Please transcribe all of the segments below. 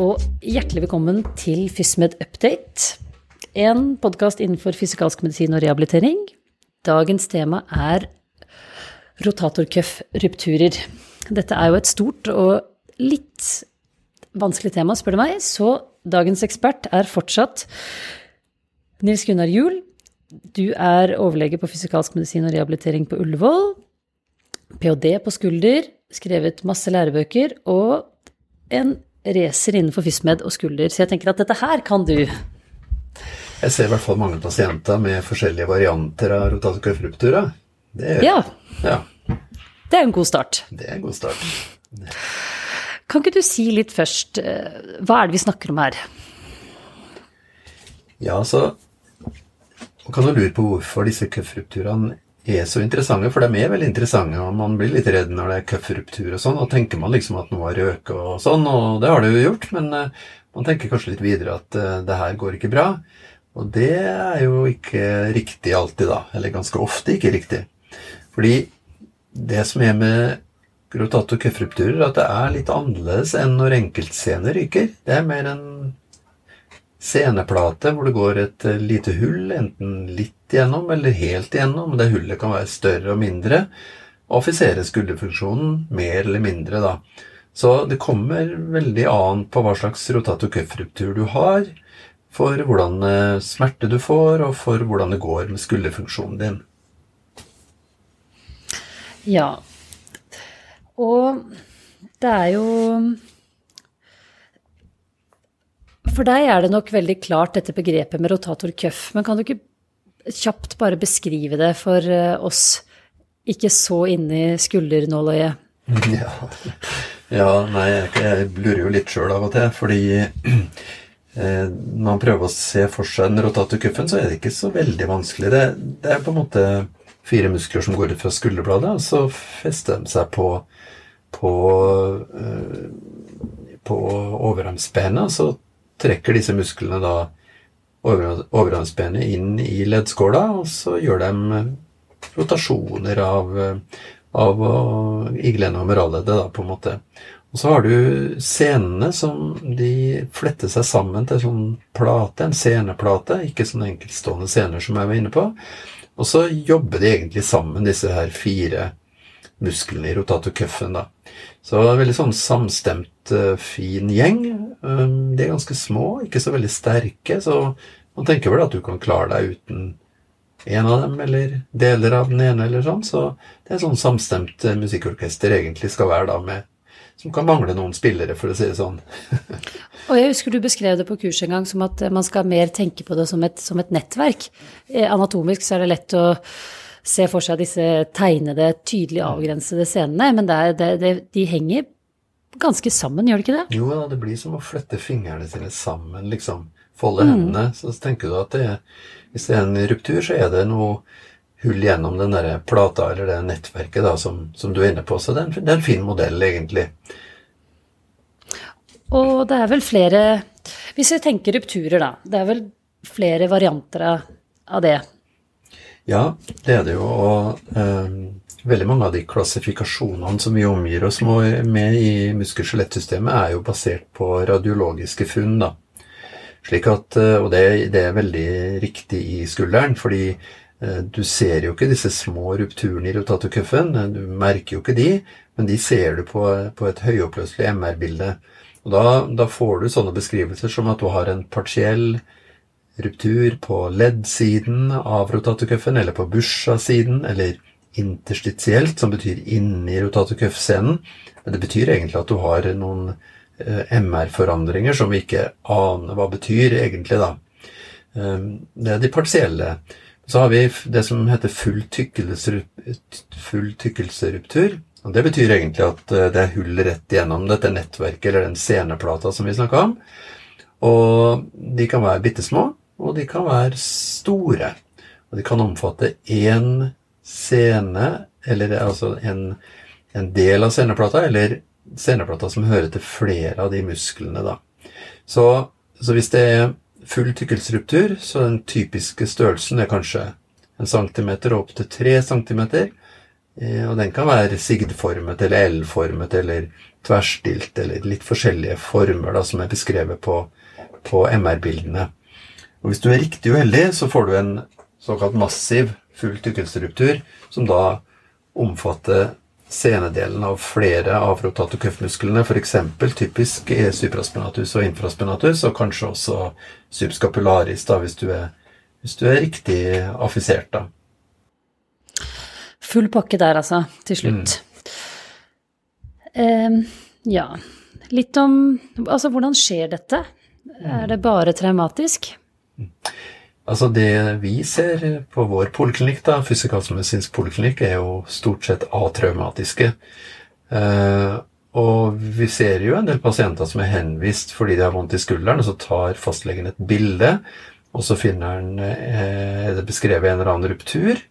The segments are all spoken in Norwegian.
og hjertelig velkommen til FysMed Update. En podkast innenfor fysikalsk medisin og rehabilitering. Dagens tema er rotatorkøffrupturer. Dette er jo et stort og litt vanskelig tema, spør du meg, så dagens ekspert er fortsatt Nils Gunnar Juel. Du er overlege på fysikalsk medisin og rehabilitering på Ullevål. ph.d. på skulder, skrevet masse lærebøker og en racer innenfor FysMed og skulder. Så jeg tenker at dette her kan du. Jeg ser i hvert fall mange pasienter med forskjellige varianter av rotatorkøffrupturer. Det, ja. ja. det er en god start. Det er en god start. Kan ikke du si litt først, eh, hva er det vi snakker om her? Ja, så Man kan jo lure på hvorfor disse køffrupturene er så interessante, for de er veldig interessante, og man blir litt redd når det er køffruptur og sånn, og tenker man liksom at noe har røket og sånn, og det har det jo gjort, men uh, man tenker kanskje litt videre at uh, det her går ikke bra. Og det er jo ikke riktig alltid, da, eller ganske ofte ikke riktig. Fordi det som er med rotator køffrupturer, at det er litt annerledes enn når enkeltscener ryker. Det er mer en seneplate hvor det går et eh, lite hull, enten litt igjennom eller helt igjennom. Det hullet kan være større og mindre. Og affisere skulderfunksjonen mer eller mindre, da. Så det kommer veldig an på hva slags rotator cuff-ruptur du har, for hvordan eh, smerte du får, og for hvordan det går med skulderfunksjonen din. Ja. Og det er jo For deg er det nok veldig klart dette begrepet med rotator cuff, men kan du ikke kjapt bare beskrive det for eh, oss ikke så inni skuldernåløyet? Ja. ja, nei, jeg lurer jo litt sjøl av og til, fordi eh, når man prøver å se for seg den rotator cuffen, så er det ikke så veldig vanskelig. Det, det, er på en måte fire muskler som går ut fra skulderbladet, og så fester de seg på, på, eh, på overarmsbenet, så trekker disse musklene da overarmsbenet inn i leddskåla, og så gjør de rotasjoner av, av iglene og meralleddet, da, på en måte. Og så har du senene som de fletter seg sammen til en sånn plate, en seneplate, ikke sånne enkeltstående sener som jeg var inne på. Og så jobber de egentlig sammen, disse her fire musklene i da. Så det er veldig sånn samstemt, uh, fin gjeng. Um, de er ganske små, ikke så veldig sterke, så man tenker vel at du kan klare deg uten en av dem, eller deler av den ene, eller sånn. Så det er sånn samstemt uh, musikkorkester egentlig skal være da med som kan mangle noen spillere, for å si det sånn. og jeg husker du beskrev det på kurs en gang som at man skal mer tenke på det som et, som et nettverk. Eh, anatomisk så er det lett å se for seg disse tegnede, tydelig avgrensede scenene, men det er, det, det, de henger ganske sammen, gjør det ikke det? Jo da, det blir som å flytte fingrene sine sammen, liksom. Folde mm. hendene. Så tenker du at det, hvis det er en ruptur, så er det noe hull gjennom den der plata eller det nettverket da, som, som, du er inne på. Så det er, en, det er en fin modell, egentlig. Og det er vel flere Hvis vi tenker rupturer, da. Det er vel flere varianter av det? Ja, det er det jo. Og um, veldig mange av de klassifikasjonene som vi omgir oss med i muskel-skjelettsystemet, er jo basert på radiologiske funn. da. Slik at, eh, Og det, det er veldig riktig i skulderen, fordi uh, du ser jo ikke disse små rupturene i rotatorcuffen. Du merker jo ikke de, men de ser du på, på et høyoppløselig MR-bilde. Og da, da, får du sånne beskrivelser som at du har en partiell ruptur på leddsiden av rotatorcuffen, eller på busha-siden, eller interstitielt, som betyr inni rotatorcuff-scenen. Men det betyr egentlig at du har noen eh, MR-forandringer som vi ikke aner hva betyr, egentlig, da. Um, det er de partielle. Så har vi det som heter full, full tykkelseruptur. Og Det betyr egentlig at eh, det er hull rett gjennom dette nettverket, eller den seneplata som vi snakka om. Og de kan være bitte små, og de kan være store. Og de kan omfatte én scene, eller altså en, en del av sceneplata, eller sceneplata som hører til flere av de musklene, da. Så, så hvis det er full tykkelstruktur, så den typiske størrelsen er kanskje en centimeter opp til tre centimeter Eh, og den kan være sigdformet eller L-formet eller tverrstilt eller litt forskjellige former da, som er beskrevet på, på MR-bildene. Og Hvis du er riktig uheldig, så får du en såkalt massiv full tykkelsruptur, som da omfatter senedelen av flere av rotatorcuff-musklene, f.eks. typisk supraspinatus og infraspinatus, og kanskje også subscapularis, da, hvis du er, hvis du er riktig affisert. da. Full pakke der, altså, til slutt. Mm. Eh, ja. Litt om Altså, hvordan skjer dette? Er det bare traumatisk? Altså Det vi ser på vår poliklinikk, da, fysikalsk-medisinsk poliklinikk, er jo stort sett atraumatiske. Eh, og vi ser jo en del pasienter som er henvist fordi de har vondt i skulderen, og så tar fastlegen et bilde, og så finner han eh, er det beskrevet en eller annen ruptur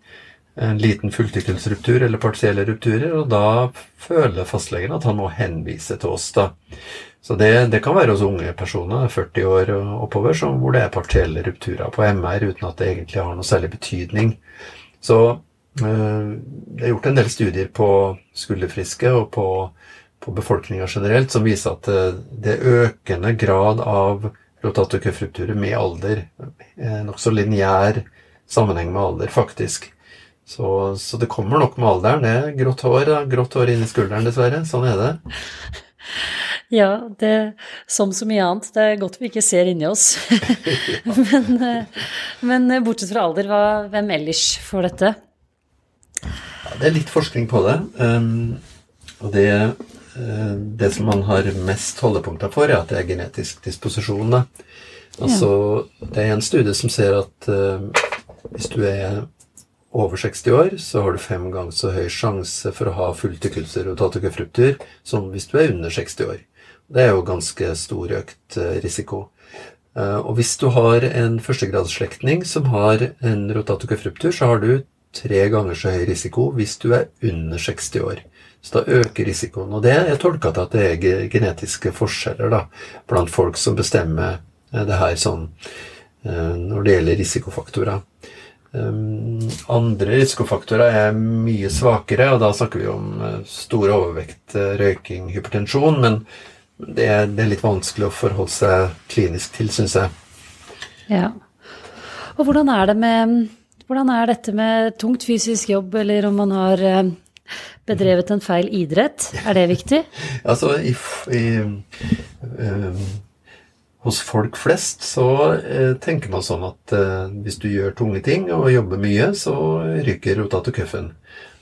en liten fulltykkelseruptur eller partielle rupturer, og da føler fastlegen at han må henvise til oss. da. Så det, det kan være hos unge personer, 40 år og oppover, hvor det er partielle rupturer på MR uten at det egentlig har noe særlig betydning. Så øh, det er gjort en del studier på skulderfriske og på, på befolkninga generelt som viser at øh, det er økende grad av rotatorcuffrupturer med alder. Nokså lineær sammenheng med alder, faktisk. Så, så, det kommer nok med alderen. Det grått hår, grått hår inni skulderen, dessverre. Sånn er det. Ja, det, som så mye annet. Det er godt vi ikke ser inni oss. men, eh, men, bortsett fra alder, hva, hvem ellers får dette? Ja, det er litt forskning på det. Um, og det, uh, det som man har mest holdepunkter for, er at det er genetisk disposisjon. Da. Altså, ja. Det er en studie som ser at uh, hvis du er over 60 år, så har du fem ganger så høy sjanse for å ha fulltykkelser og tatokuffruptur som hvis du er under 60 år. Det er jo ganske stor økt eh, risiko. Eh, og hvis du har en førstegradsslektning som har en rotatokuffruptur, så har du tre ganger så høy risiko hvis du er under 60 år. Så da øker risikoen. Og det er tolka til at det er genetiske forskjeller da, blant folk som bestemmer eh, det her sånn når det gjelder risikofaktorer. Um, andre risikofaktorer er mye svakere, og da snakker vi om uh, stor overvekt, uh, røyking, hypertensjon. Men det er, det er, litt vanskelig å forholde seg klinisk til, syns jeg. Ja. Og hvordan er det med Hvordan er dette med tungt fysisk jobb, eller om man har uh, bedrevet en feil idrett? Er det viktig? altså, i, i um, hos folk flest så eh, tenker man sånn at eh, hvis du gjør tunge ting og jobber mye, så ryker rotatorcuffen.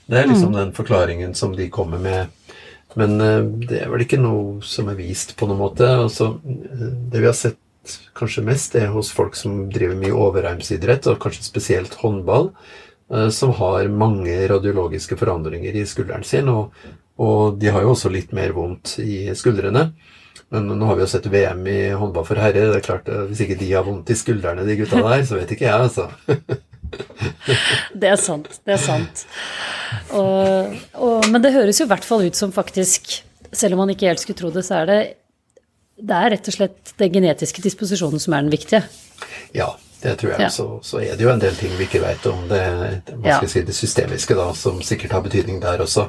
Det er liksom mm. den forklaringen som de kommer med. Men eh, det er vel ikke noe som er vist på noen måte. Altså, eh, det vi har sett kanskje mest, er hos folk som driver mye overarmsidrett, og kanskje spesielt håndball, eh, som har mange radiologiske forandringer i skulderen sin. Og, og de har jo også litt mer vondt i skuldrene. Men nå har vi jo sett VM i håndball for herrer. Det er klart, eh, Hvis ikke de har vondt i skuldrene, de gutta der, så vet ikke jeg, altså. det er sant. Det er sant. Og, og, men det høres jo i hvert fall ut som faktisk, selv om man ikke helt skulle tro det, så er det det er rett og slett den genetiske disposisjonen som er den viktige. Ja, det tror jeg. Ja. Så, så, er det jo en del ting vi ikke vet om det, ja. si, det systemiske, da, som sikkert har betydning der også.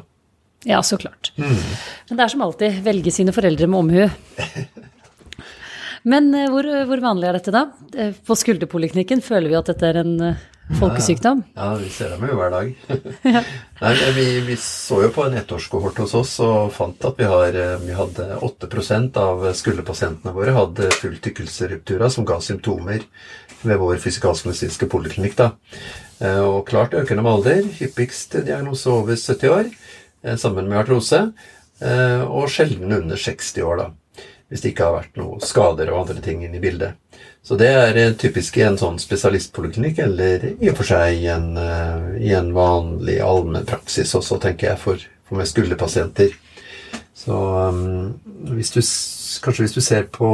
Ja, så klart. Mm. Men det er som alltid velge sine foreldre med omhu. Men eh, hvor, hvor, vanlig er dette, da? Eh, på skulderpoliklinikken føler vi at dette er en eh, folkesykdom? Ja, ja vi ser dem jo hver dag. Nei, vi, vi, så jo på en ettårskohort hos oss og fant at vi, har, vi hadde 8% av skulderpasientene våre hadde full tykkelseruptura som ga symptomer ved vår fysikalsk-medisinske poliklinikk. da. Og klart økende med alder, hyppigst diagnose over 70 år. Eh, sammen med artrose, eh, og sjelden under 60 år, da. Hvis det ikke har vært noen skader og andre ting inne i bildet. Så det er eh, typisk i en sånn spesialistpoliklinikk, eller i og for seg i en, i en vanlig allmennpraksis også, tenker jeg, for, for med skulderpasienter. Så hvis du, kanskje hvis du ser på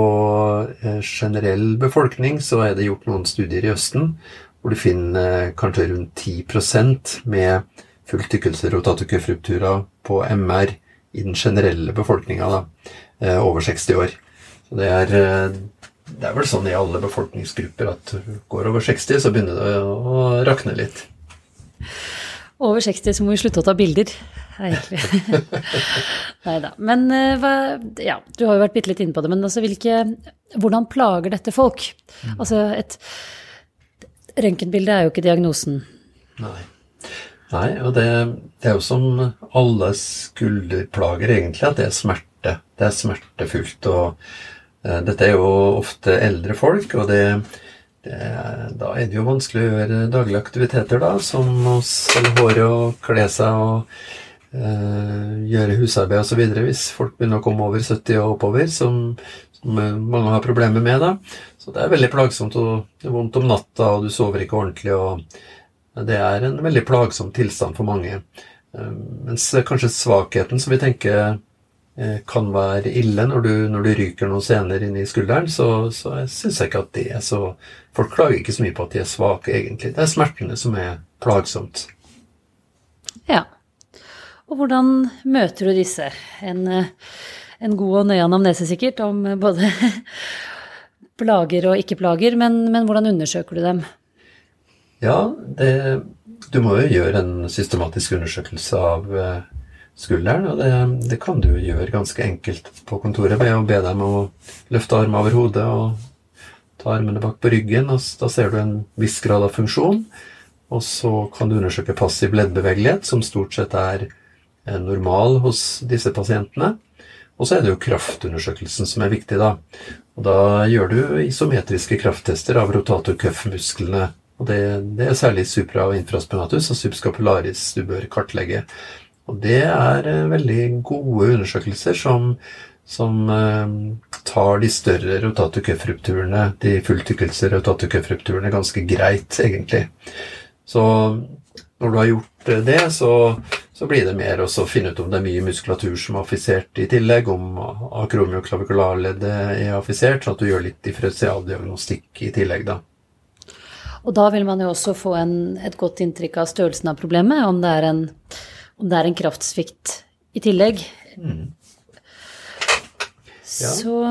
generell befolkning, så er det gjort noen studier i Østen hvor du finner kanskje rundt 10% med full tykkelse rotatorcuffruptura på MR i den generelle befolkninga eh, over 60 år. Så det er, eh, det er vel sånn i alle befolkningsgrupper at går over 60, så begynner det å rakne litt. over 60 så må vi slutte å ta bilder, egentlig. Nei da. Men eh, hva, ja, du har jo vært bitte litt inne på det, men altså hvilke Hvordan plager dette folk? Mm. Altså et Røntgenbilde er jo ikke diagnosen. Nei. Nei, og det, det, er jo som alle skulderplager, egentlig, at det er smerte. Det er smertefullt. Og uh, dette er jo ofte eldre folk, og det, det, da er det jo vanskelig å gjøre daglige aktiviteter, da, som å selge håret og kle seg og uh, gjøre husarbeid osv. Hvis folk begynner å komme over 70 og oppover, som, som mange har problemer med. da. Så det er veldig plagsomt, og det er vondt om natta, og du sover ikke ordentlig. og det er en veldig plagsom tilstand for mange. Eh, mens kanskje svakheten som vi tenker eh, kan være ille når du, når du ryker noen sener inn i skulderen, så, så syns jeg ikke at det er så Folk klager ikke så mye på at de er svake, egentlig. Det er smertene som er plagsomt. Ja. Og hvordan møter du disse? En, eh, en god og nøye anamnese, sikkert, om både plager og ikke-plager, men, men hvordan undersøker du dem? Ja, det, du må jo gjøre en systematisk undersøkelse av eh, skulderen. Og det, det, kan du gjøre ganske enkelt på kontoret ved å be dem å løfte armen over hodet og ta armene bak på ryggen. og Da ser du en viss grad av funksjon. Og så kan du undersøke passiv leddbevegelighet, som stort sett er eh, normal hos disse pasientene. Og så er det jo kraftundersøkelsen som er viktig, da. Og da gjør du isometriske krafttester av rotator cuff-musklene og det, det, er særlig supra- og infraspinatus og subscapularis du bør kartlegge. Og det er eh, veldig gode undersøkelser som, som eh, tar de større rotator de fulltykkelse rotator ganske greit, egentlig. Så når du har gjort eh, det, så, så blir det mer å finne ut om det er mye muskulatur som er affisert i tillegg, om akromioklavicularleddet er affisert, sånn at du gjør litt differensialdiagnostikk i tillegg, da. Og da vil man jo også få en, et godt inntrykk av størrelsen av problemet, om det er en, det er en kraftsvikt i tillegg. Mm. Ja. Så,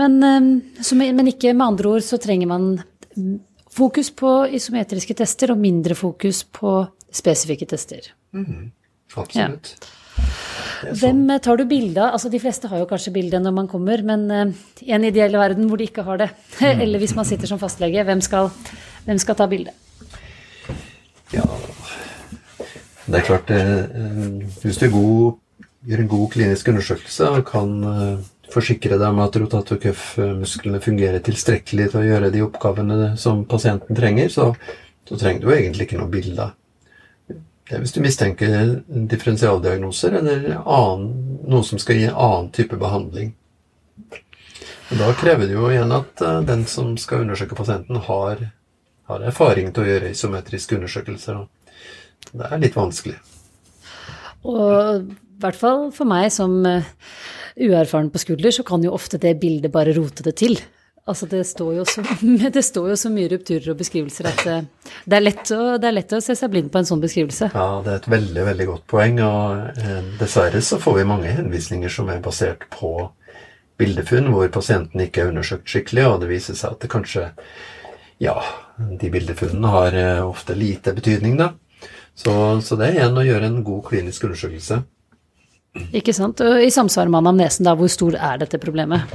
men, eh, så, men, ikke med andre ord så trenger man fokus på isometriske tester og mindre fokus på spesifikke tester. Mm. Absolutt. Ja. Hvem sånn. tar du bilde av? Altså, de fleste har jo kanskje bilde når man kommer, men uh, i en ideell verden hvor de ikke har det, mm. eller hvis man sitter som fastlege, hvem skal, hvem skal ta bildet? Ja Det er klart uh, Hvis du gjør en god klinisk undersøkelse og kan uh, forsikre deg om at rotator fungerer tilstrekkelig til å gjøre de oppgavene som pasienten trenger, så, så trenger du egentlig ikke noe bilde. Det er hvis du mistenker differensialdiagnoser eller annen, noe som skal gi en annen type behandling. Og da krever det jo igjen at den som skal undersøke pasienten, har, har, erfaring til å gjøre isometriske undersøkelser. Det er litt vanskelig. Og i hvert fall for meg som uh, uerfaren på skulder, så kan jo ofte det bildet bare rote det til. Altså det står, så, det står, jo så, mye rupturer og beskrivelser at eh, det er, lett å, det er lett å se seg blind på en sånn beskrivelse. Ja, det er et veldig, veldig godt poeng. Og eh, dessverre så får vi mange henvisninger som er basert på bildefunn hvor pasienten ikke er undersøkt skikkelig, og det viser seg at det kanskje Ja, de bildefunnene har eh, ofte lite betydning, da. Så, så det er igjen å gjøre en god klinisk undersøkelse. Ikke sant. Og i samsvar med anamnesen, da, hvor stor er dette problemet?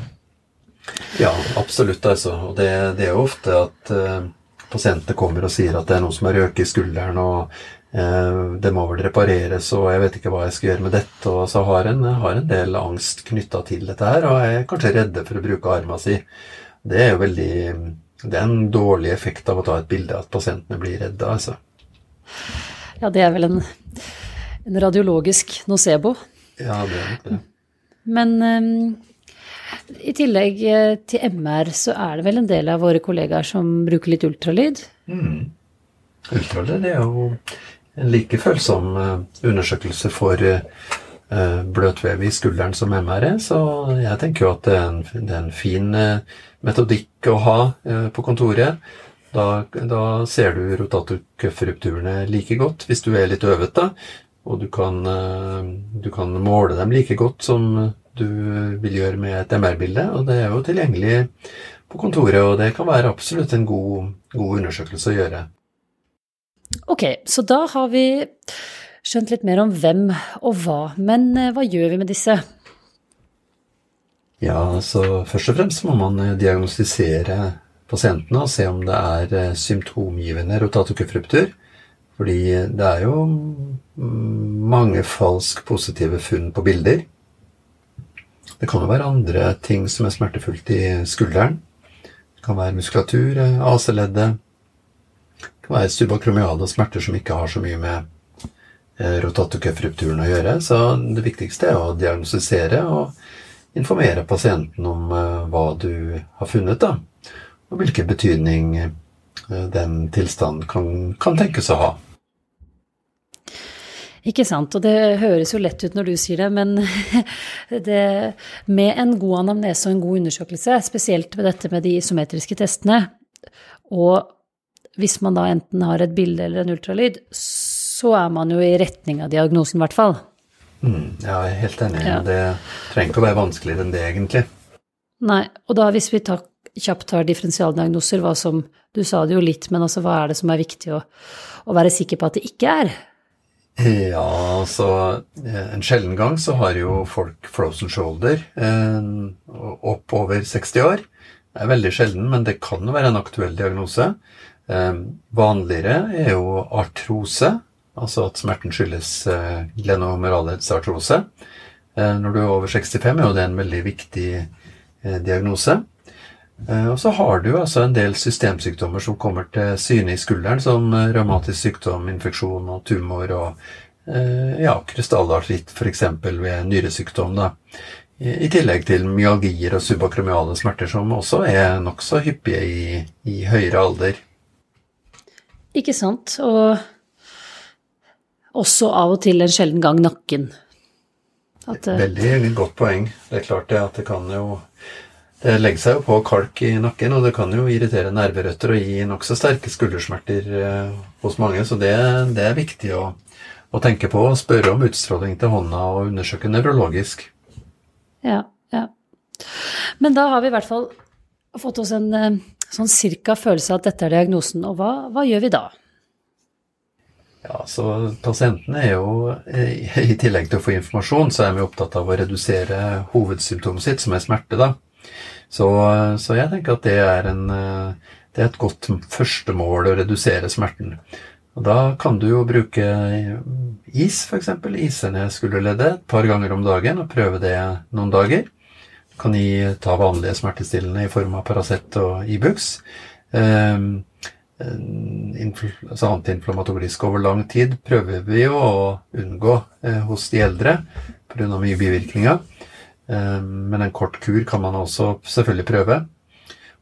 Ja, absolutt. altså. Og det, det er jo ofte at uh, pasienter kommer og sier at det er noe som har røket i skulderen, og uh, det må vel repareres, og jeg vet ikke hva jeg skal gjøre med dette. Og så har en, har en del angst knytta til dette her, og er kanskje redde for å bruke arma si. Det er jo veldig Det er en dårlig effekt av å ta et bilde at pasientene blir redde, altså. Ja, det er vel en, en radiologisk nocebo. Ja, det er det. Men um i tillegg eh, til MR så er det vel en del av våre kollegaer som bruker litt ultralyd? Mm. Ultralyd er jo en like følsom eh, undersøkelse for eh, bløtvev i skulderen som MR så jeg tenker jo at det er en, det er en fin metodikk å ha på kontoret. Da, da ser du rotatorcuff-rupturene like godt hvis du er litt øvet, da. Og du kan, du kan måle dem like godt som du vil gjøre med et MR-bilde. Og det er jo tilgjengelig på kontoret, og det kan være absolutt en god, god undersøkelse å gjøre. Ok, så da har vi skjønt litt mer om hvem og hva. Men eh, hva gjør vi med disse? Ja, så Først og fremst må man eh, diagnostisere pasientene og se om det er eh, symptomgivende rotatorkuffruptur. Fordi det er jo mm, mange falsk positive funn på bilder. Det kan jo være andre ting som er smertefullt i skulderen. Det kan være muskulatur, AC-leddet, kan være subakromiale smerter som ikke har så mye med eh, rotatorcuff-rupturen å gjøre. Så det viktigste er å diagnostisere og informere pasienten om uh, hva du har funnet, da. Og hvilken betydning uh, den tilstanden kan, kan, tenkes å ha. Ikke sant, og det høres jo lett ut når du sier det, men det, med en god anamnese og en god undersøkelse, spesielt ved dette med de isometriske testene, og hvis man da enten har et bilde eller en ultralyd, så er man jo i retning av diagnosen, i hvert fall. Mm, ja, jeg er helt enig. Ja. Det trenger ikke å være vanskeligere enn det, egentlig. Nei, og da hvis vi tar, kjapt tar differensialdiagnoser, hva som Du sa det jo litt, men altså hva er det som er viktig å, å være sikker på at det ikke er? Ja, altså En sjelden gang så har jo folk frozen shoulder eh, opp over 60 år. Det er veldig sjelden, men det kan jo være en aktuell diagnose. Eh, vanligere er jo artrose, altså at smerten skyldes eh, glenomeralhetsartrose. Eh, når du er over 65, er jo det en veldig viktig diagnose. Og så har du altså en del systemsykdommer som kommer til syne i skulderen, som revmatisk sykdom, infeksjon og tumor og ja, krystallartritt f.eks. ved nyresykdom. da. I tillegg til myalgier og subakromiale smerter, som også er nokså hyppige i, i høyere alder. Ikke sant. Og også av og til en sjelden gang nakken. At, uh, Veldig godt poeng. Det er klart det at det kan jo Det legger seg jo på kalk i nakken, og det kan jo irritere nerverøtter og gi nokså sterke skuldersmerter uh, hos mange, så det, det er viktig å, å, tenke på og spørre om utstråling til hånda og undersøke nevrologisk. Ja, ja. Men da har vi i hvert fall fått oss en uh, sånn cirka følelse av at dette er diagnosen. Og hva, hva gjør vi da? Ja, så Pasientene er jo, eh, i tillegg til å få informasjon, så er vi opptatt av å redusere hovedsymptomet sitt, som er smerte. da. Så, så jeg tenker at det er, en, eh, det er et godt første mål å redusere smerten. Og Da kan du jo bruke is, f.eks. Ise ned skulderleddet et par ganger om dagen, og prøve det noen dager kan gi, ta vanlige smertestillende i form av Paracet og Ibux. Um, altså antiinflamatorisk over lang tid prøver vi jo å unngå eh, hos de eldre pga. mye bivirkninger. Um, men en kort kur kan man også selvfølgelig prøve.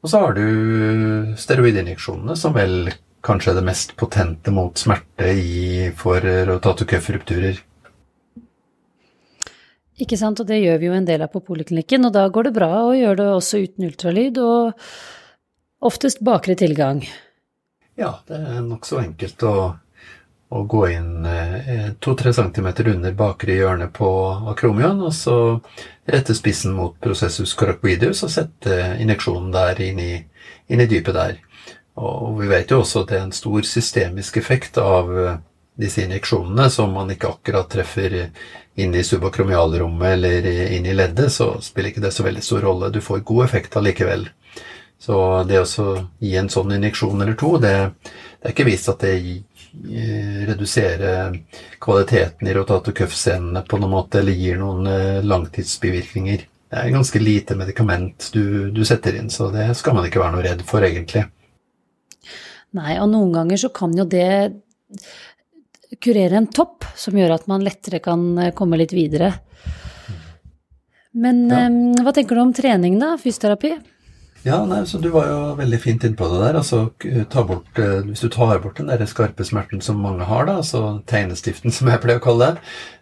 Og så har du steroidinjeksjonene, som vel kanskje er det mest potente mot smerte i, for rotatorcuff-rupturer. Ikke sant, og det gjør vi jo en del av på poliklinikken, og da går det bra å gjøre det også uten ultralyd, og oftest bakre tilgang. Ja, det er nokså enkelt å, å, gå inn eh, to-tre centimeter under bakre hjørne på akromion, og så rette spissen mot processus coracoideus og sette injeksjonen der inn i, inn i dypet der. Og vi vet jo også at det er en stor systemisk effekt av disse injeksjonene som man ikke akkurat treffer inn i subakromialrommet eller inn i leddet, så spiller ikke det så veldig stor rolle. Du får god effekt allikevel. Så det å gi en sånn injeksjon eller to, det, det er ikke vist at det eh, reduserer kvaliteten i rotatorcuff-scenene på noen måte, eller gir noen eh, langtidsbivirkninger. Det er ganske lite medikament du, du setter inn, så det skal man ikke være noe redd for, egentlig. Nei, og noen ganger så kan jo det kurere en topp, som gjør at man lettere kan eh, komme litt videre. Men ja. um, hva tenker du om trening, da? Fysioterapi? Ja, nei, så Du var jo veldig fint innpå det der. altså ta bort, eh, Hvis du tar bort den der skarpe smerten som mange har, da, altså tegnestiften som jeg pleier å kalle det,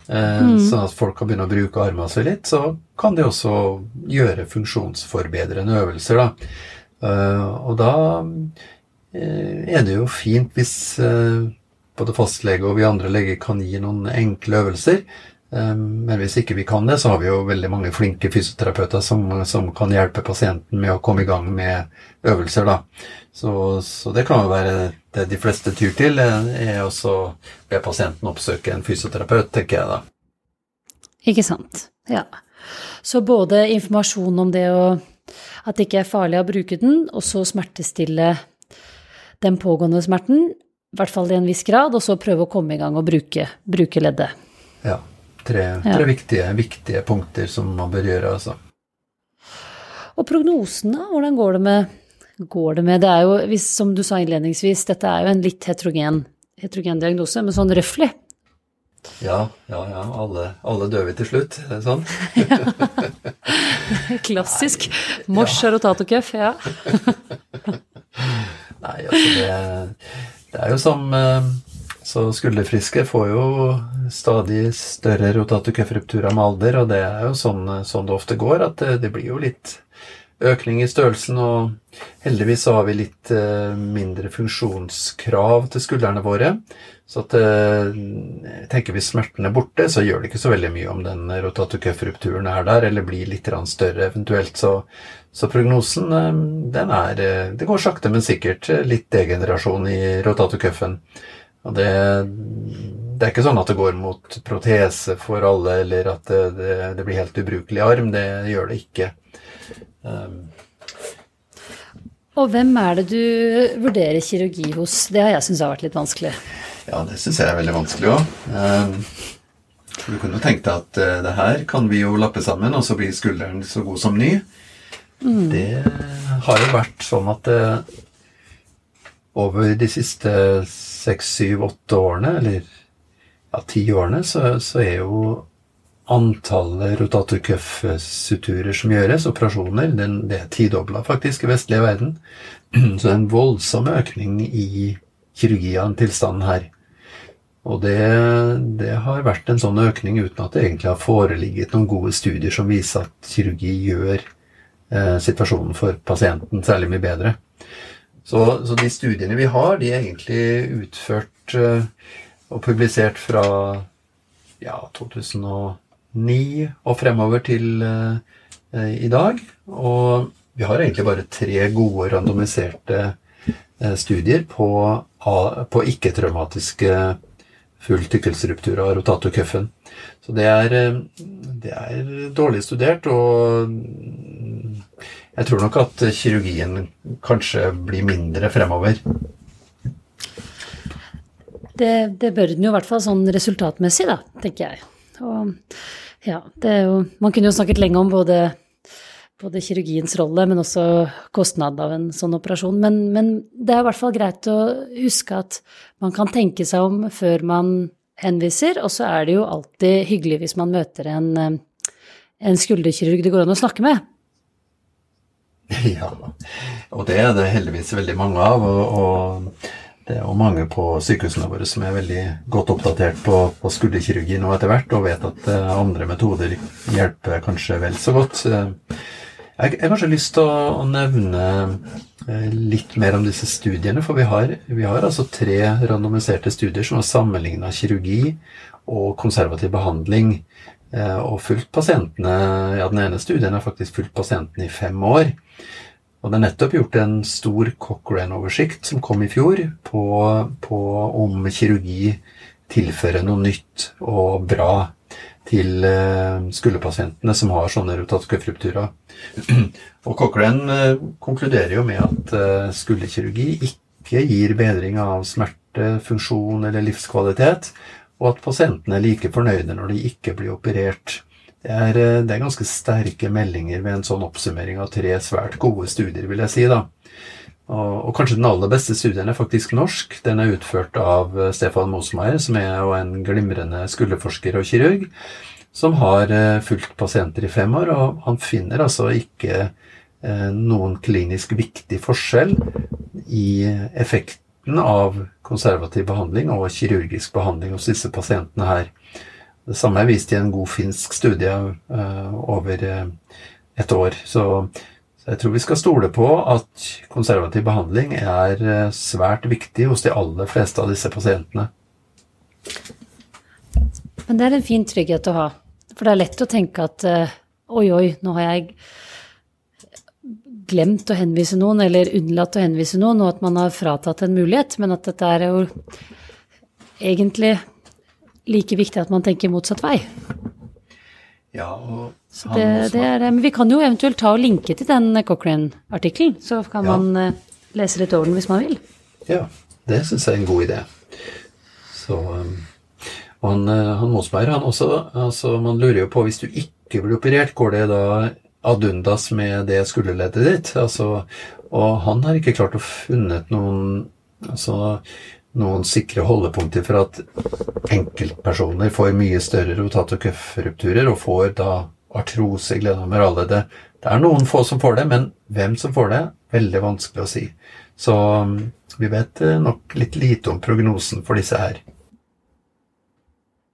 eh, mm. sånn at folk kan begynne å bruke armene sine litt, så kan de også gjøre funksjonsforbedrende øvelser. da. Eh, og da eh, er det jo fint hvis eh, både fastlege og vi andre leger kan gi noen enkle øvelser. Ehm, men hvis ikke vi kan det, så har vi jo veldig mange flinke fysioterapeuter som, som kan hjelpe pasienten med å komme i gang med øvelser. da. Så, så det kan jo være det de fleste tyr til, er også be pasienten oppsøke en fysioterapeut, tenker jeg da. Ikke sant. Ja. Så både informasjon om det å at det ikke er farlig å bruke den, og så smertestille den pågående smerten, i hvert fall i en viss grad, og så prøve å komme i gang og bruke, bruke leddet. Ja. Tre, tre ja. viktige, viktige, punkter som man bør gjøre, altså. Og prognosen, da? Hvordan går det med går det med? Det er jo, hvis, som du sa innledningsvis, dette er jo en litt heterogen, heterogen diagnose, men sånn røftlig. Ja, ja, ja. Alle, alle dør vi til slutt. Sånn? Klassisk. Mors ja. rotatorcuff, ja. Nei, altså det, det, er jo som eh, Så skulderfriske får jo stadig større rotatorcuff-rupturer med alder, og det er jo sånn, sånn, det ofte går, at det, det blir jo litt økning i størrelsen, og heldigvis så har vi litt uh, mindre funksjonskrav til skuldrene våre. Så at uh, tenker vi smerten er borte, så gjør det ikke så veldig mye om den rotatorcuff-rupturen er der, eller blir litt større eventuelt. Så, så prognosen, den er Det går sakte, men sikkert litt degenerasjon i rotatorcuffen. Og det, det, er ikke sånn at det går mot protese for alle, eller at det, det, det blir helt ubrukelig arm. Det gjør det ikke. Um, og hvem er det du vurderer kirurgi hos? Det har jeg syntes har vært litt vanskelig. Ja, det syns jeg er veldig vanskelig òg. Um, du kunne jo tenkt deg at uh, det her kan vi jo lappe sammen, og så blir skulderen så god som ny. Mm. Det har jo vært sånn at uh, over de siste seks, syv, åtte årene, eller ja, ti årene, så, så er jo antallet rotatorcuff-suturer som gjøres, operasjoner, den, det er tidobla faktisk i vestlige verden. Så det er en voldsom økning i kirurgi av her. Og det, det, har vært en sånn økning uten at det egentlig har foreligget noen gode studier som viser at kirurgi gjør eh, situasjonen for pasienten særlig mye bedre. Så, så, de studiene vi har, de er egentlig utført eh, og publisert fra ja, 2009 og fremover til eh, i dag. Og vi har egentlig bare tre gode randomiserte eh, studier på, på ikke-traumatiske full tykkelsruptur av rotatorcuffen. Så det er, eh, det er dårlig studert, og jeg tror nok at kirurgien kanskje blir mindre fremover. Det, det bør den jo i hvert fall sånn resultatmessig, da, tenker jeg. Og ja, det er jo Man kunne jo snakket lenge om både, både kirurgiens rolle, men også kostnaden av en sånn operasjon. Men, men, det er i hvert fall greit å huske at man kan tenke seg om før man henviser, og så er det jo alltid hyggelig hvis man møter en, en skulderkirurg det går an å snakke med. Ja, og det er det heldigvis veldig mange av. og, og det er jo mange på sykehusene våre som er veldig godt oppdatert på, på skulderkirurgi nå etter hvert, og vet at uh, andre metoder hjelper kanskje vel så godt. Uh, jeg har kanskje lyst til å, å nevne uh, litt mer om disse studiene, for vi har, vi har altså tre randomiserte studier som har sammenligna kirurgi og konservativ behandling og fulgt pasientene Ja, den ene studien har faktisk fulgt pasientene i fem år. Og det er nettopp gjort en stor Cochrane-oversikt som kom i fjor, på, på om kirurgi tilfører noe nytt og bra til uh, skulderpasientene som har sånne rotatorcuff-rupturer. Og Cochrane uh, konkluderer jo med at skulderkirurgi ikke gir bedring av smerte, funksjon eller livskvalitet, og at pasientene er like fornøyde når de ikke blir operert. Det er, eh, det er, ganske sterke meldinger ved en sånn oppsummering av tre svært gode studier, vil jeg si. da. Og, og kanskje den aller beste studien er faktisk norsk. Den er utført av eh, Stefan Mosmeier, som er en glimrende skulderforsker og kirurg, som har eh, fulgt pasienter i fem år, og han finner altså ikke noen klinisk viktig forskjell i effekten av konservativ behandling og kirurgisk behandling hos disse pasientene her. Det samme er vist i en god finsk studie uh, over uh, et år. Så, jeg tror vi skal stole på at konservativ behandling er uh, svært viktig hos de aller fleste av disse pasientene. Men det er en fin trygghet å ha. For det er lett å tenke at oi, oi, nå har jeg glemt å henvise noen, eller unnlatt å henvise noen, og at man har fratatt en mulighet, men at dette er jo egentlig like viktig at man tenker motsatt vei. Ja, og Så det, det er, men vi kan jo eventuelt ta og linke til den Cochrane-artikkelen, så kan Ja. man eh, lese litt over den hvis man vil. Ja, det syns jeg er en god idé. Så um, Og han, eh, han Mosberg, han også altså Man lurer jo på, hvis du ikke blir operert, går det da ad undas med det skulderleddet ditt? Altså, og han har ikke klart å funnet noen altså, noen sikre holdepunkter for at enkeltpersoner får mye større rotator-cuff-rupturer og får da artrose i glenomerale. Det, det er noen få som får det, men hvem som får det, veldig vanskelig å si. Så um, vi vet eh, nok litt lite om prognosen for disse her.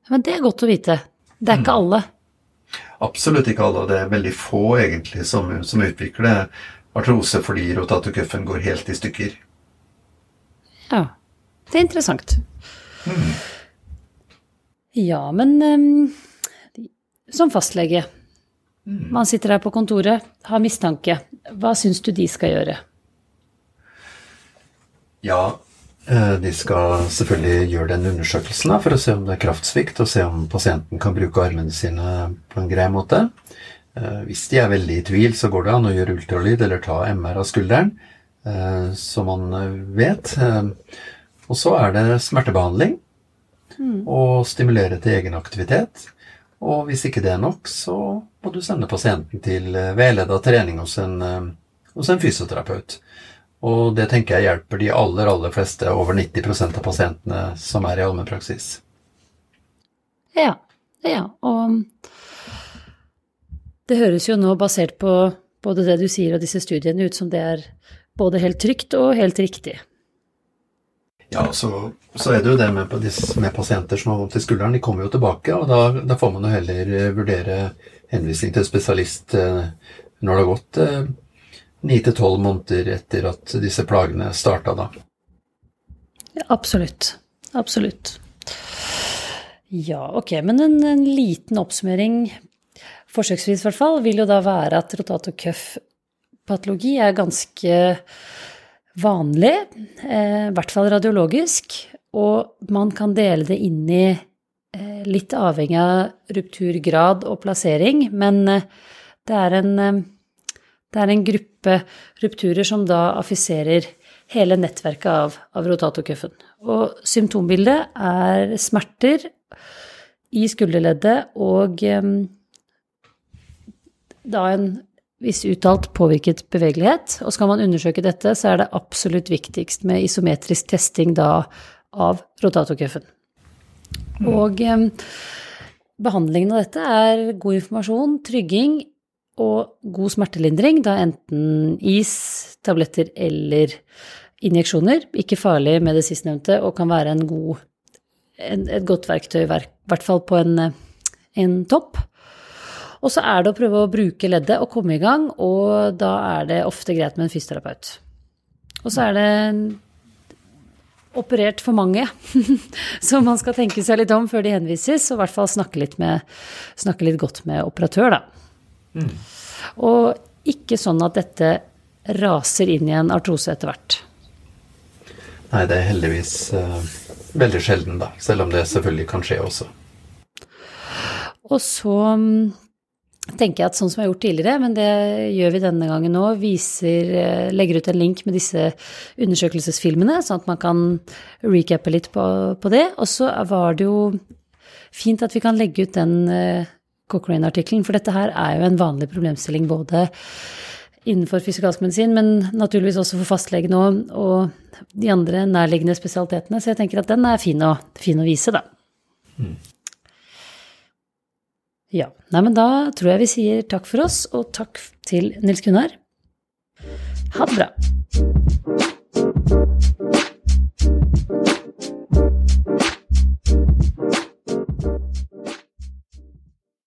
Men det er godt å vite. Det er ikke alle. Absolutt ikke alle, og det er veldig få egentlig som, som utvikler artrose fordi rotatorcuffen går helt i stykker. Ja, det er interessant. Ja, men um, som fastlege, man sitter her på kontoret, har mistanke. Hva syns du de skal gjøre? Ja, de skal selvfølgelig gjøre den undersøkelsen for å se om det er kraftsvikt, og se om pasienten kan bruke armene sine på en grei måte. Eh, Hvis de er veldig i tvil, så går det an å gjøre ultralyd eller ta MR av skulderen, som man eh, vet. Eh, Og så er det smertebehandling og stimulere til egen aktivitet. Og hvis ikke det er nok, så må du sende pasienten til veileda trening hos en, eh, hos en fysioterapeut. Og det tenker jeg hjelper de aller, aller fleste, over 90% av pasientene som er i allmennpraksis. Ja, ja, og det høres jo nå, basert på både det du sier og disse studiene, ut som det er både helt trygt og helt riktig. Ja, så, så er det jo det med, med pasienter som har vondt i skulderen. De kommer jo tilbake, og da, da får man jo heller eh, vurdere henvisning til spesialist eh, når det har gått ni til tolv måneder etter at disse plagene starta, da. Ja, absolutt. Absolutt. Ja, ok, men en, en liten oppsummering, forsøksvis i hvert fall, vil jo da være at rotator cuff-patologi er ganske vanlig, eh, i hvert fall radiologisk, og man kan dele det inn i eh, litt avhengig av rupturgrad og plassering, men eh, det er en, det er en gruppe rupturer som da affiserer hele nettverket av, av rotatorcuffen. Og symptombildet er smerter i skulderleddet og um, da en viss uttalt påvirket bevegelighet. Og skal man undersøke dette, så er det absolutt viktigst med isometrisk testing da av rotatorcuffen. Og um, behandlingen av dette er god informasjon, trygging og god smertelindring, da enten is, tabletter eller injeksjoner. Ikke farlig med det sistnevnte og kan være en god, en, et godt verktøy, i hvert fall på en, en topp. Og så er det å prøve å bruke leddet og komme i gang, og da er det ofte greit med en fysioterapeut. Og så er det operert for mange, så man skal tenke seg litt om før de henvises, og i hvert fall snakke litt, med, snakke litt godt med operatør, da. Og ikke sånn at dette raser inn i en artrose etter hvert. Nei, det er heldigvis uh, veldig sjelden, da. Selv om det selvfølgelig kan skje også. Og så mm, tenker jeg at sånn som jeg har gjort tidligere, men det gjør vi denne gangen viser, eh, legger ut en link med disse undersøkelsesfilmene, sånn at man kan recappe litt på, på det. Og så var det jo fint at vi kan legge ut den eh, Cochrane-artikkelen. For dette her er jo en vanlig problemstilling både innenfor fysikalsk medisin, men naturligvis også for fastlegene og, og, de andre nærliggende spesialitetene. Så jeg tenker at den er fin å, fin å vise, da. Mm. Ja. Nei, men da tror jeg vi sier takk for oss, og takk til Nils Gunnar. Ha det bra.